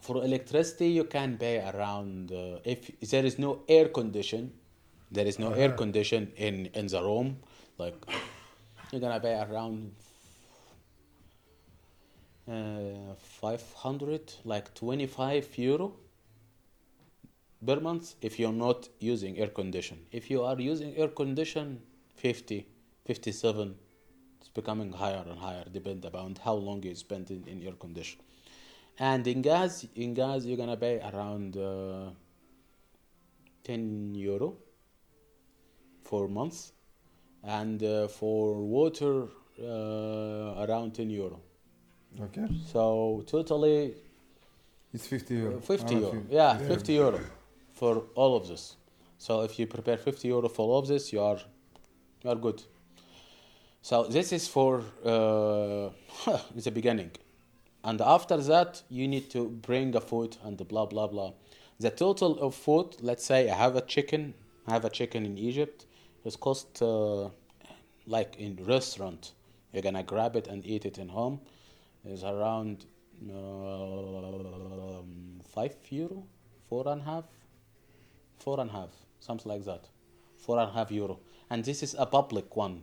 for electricity you can pay around uh, if there is no air condition, there is no air condition in in the room, like you're gonna pay around uh, 500 like 25 euro per month if you're not using air condition. If you are using air condition 50 57 it's becoming higher and higher depend about how long you spend in, in air condition. And in gas in gas you're gonna pay around uh, 10 euro for months and uh, for water uh, around 10 euro Okay. so totally It's 50 euro. uh, 50 around euro. 50. Yeah, 50 euro for all of this. So if you prepare 50 euro for all of this, you are you are good. So this is for uh, the beginning, and after that you need to bring a food and blah blah blah. The total of food, let's say I have a chicken, I have a chicken in Egypt, it's cost uh, like in restaurant. You're gonna grab it and eat it in home. Is around um, five euro, four and a half, four and a half, something like that, four and a half euro. And this is a public one,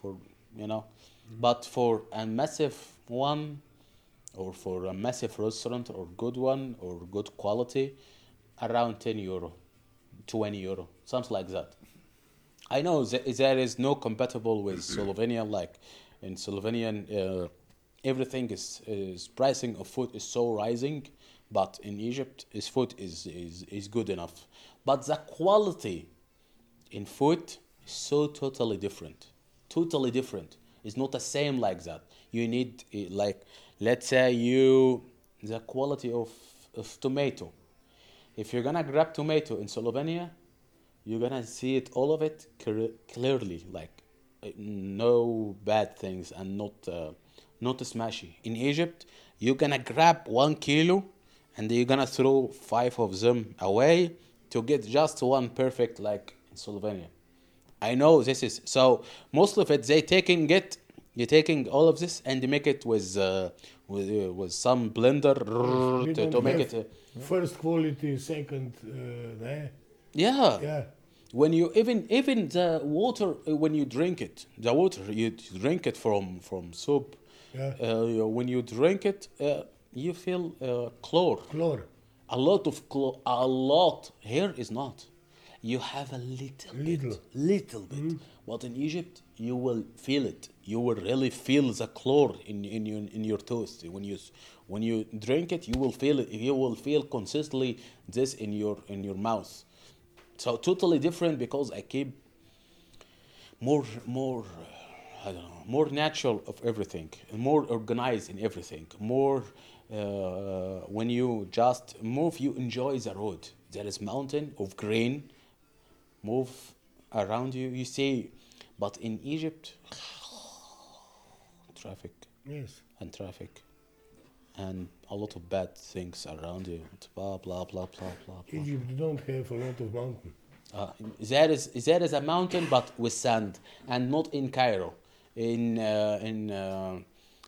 for you know, but for a massive one, or for a massive restaurant or good one or good quality, around ten euro, twenty euro, something like that. I know that there is no compatible with Slovenia. Like in Slovenian, uh, everything is, is pricing of food is so rising, but in Egypt, his food is, is, is good enough. But the quality in food is so totally different. Totally different. It's not the same like that. You need eh, like let's say you the quality of, of tomato. If you're gonna grab tomato in Slovenia, you're gonna see it all of it clearly like uh, no bad things and not uh, not smashy in egypt you're gonna grab one kilo and you're gonna throw five of them away to get just one perfect like in slovenia. I know this is so most of it they taking it you're taking all of this and they make it with uh, with, uh, with some blender We to, to make it uh, First quality, second, uh, yeah. Yeah. when you even even the water uh, when you drink it the water you drink it from from soup Yeah. uh, when you drink it uh, you feel uh, chlor. Chlor. a lot of chlor a lot here is not. You have a little Little. bit little. bit. But in egypt you will feel it. You will really feel the chlor in in your in your toast. When you when you drink it you will feel it you will feel consistently this in your in your mouth. So totally different because I keep more more uh, I don't know more natural of everything, more organized in everything, more uh, when you just move, you enjoy the road. There is mountain of green, move around you. You see, but in Egypt, traffic Yes. and traffic. And a lot of bad things around you. Blah blah blah blah blah. blah. Egypt don't have a lot of mountain. Uh, there is there is a mountain, but with sand, and not in Cairo. In uh, in, uh,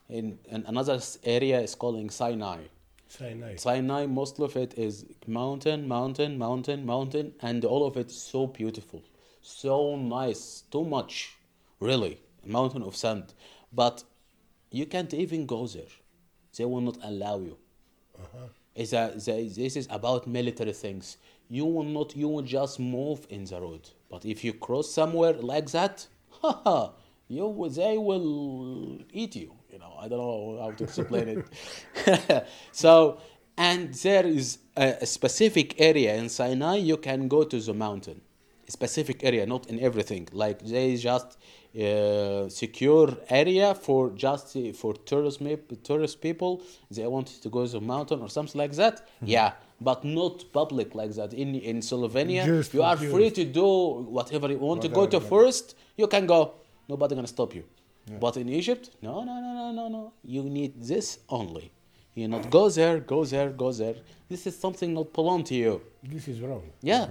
in in another area is calling Sinai. Sinai. Sinai, most of it is mountain, mountain, mountain, mountain, and all of it is so beautiful, so nice, too much, really, a mountain of sand. But you can't even go there; they will not allow you. is a, the- this is about military things. You will not, you will just move in the road. But if you cross somewhere like that, haha, you they will eat you. You know, I don't know how to explain it. so, and there is a, a specific area in Sinai you can go to the mountain. A specific area, not in everything. Like they just uh, secure area for just uh, for tourist tourist people. They want to go to the mountain or something like that. Yeah, but not public like that. In in Slovenia, Just you are free to do whatever you want to go to first. You can go. Nobody gonna stop you. But in Egypt, no, no, no, no, no, no. You need this only. You not go there, go there, go there. This is something not belong to you. This is wrong. Yeah.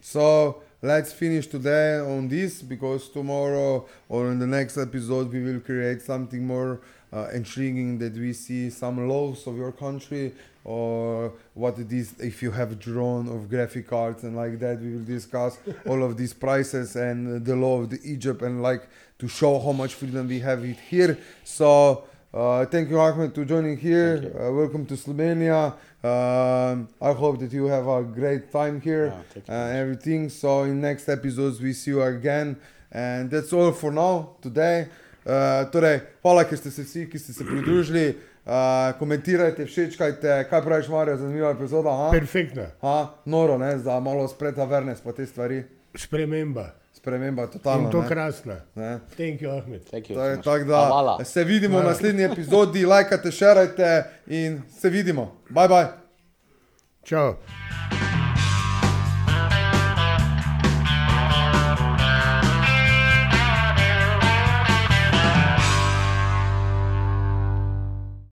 So let's finish today on this because tomorrow or in the next episode we will create something more uh, intriguing that we see some laws of your country or what it is if you have drone of graphic cards and like that we will discuss all of these prices and the law of the Egypt and like to show how much freedom we have it here so uh, thank you Ahmed to joining here uh, welcome to Slovenia um, I hope that you have a great time here thank uh, everything. So in next episodes we see you again. And that's all for now today. Uh, torej, hvala, ker ste se vsi, ki ste se pridružili. Uh, komentirajte, všečkajte, kaj praviš, Marijo, zanimiva epizoda. Ha? Perfektna. Ha? Noro, ne, za malo spred awareness pa te stvari. Sprememba. Sprememba In totalna. to ne. krasna. Ne. Thank you, Ahmed. Thank you. To so je much. tako, da Hvala. se vidimo v naslednji epizodi, lajkajte, šerajte in se vidimo. Bye bye. Čau.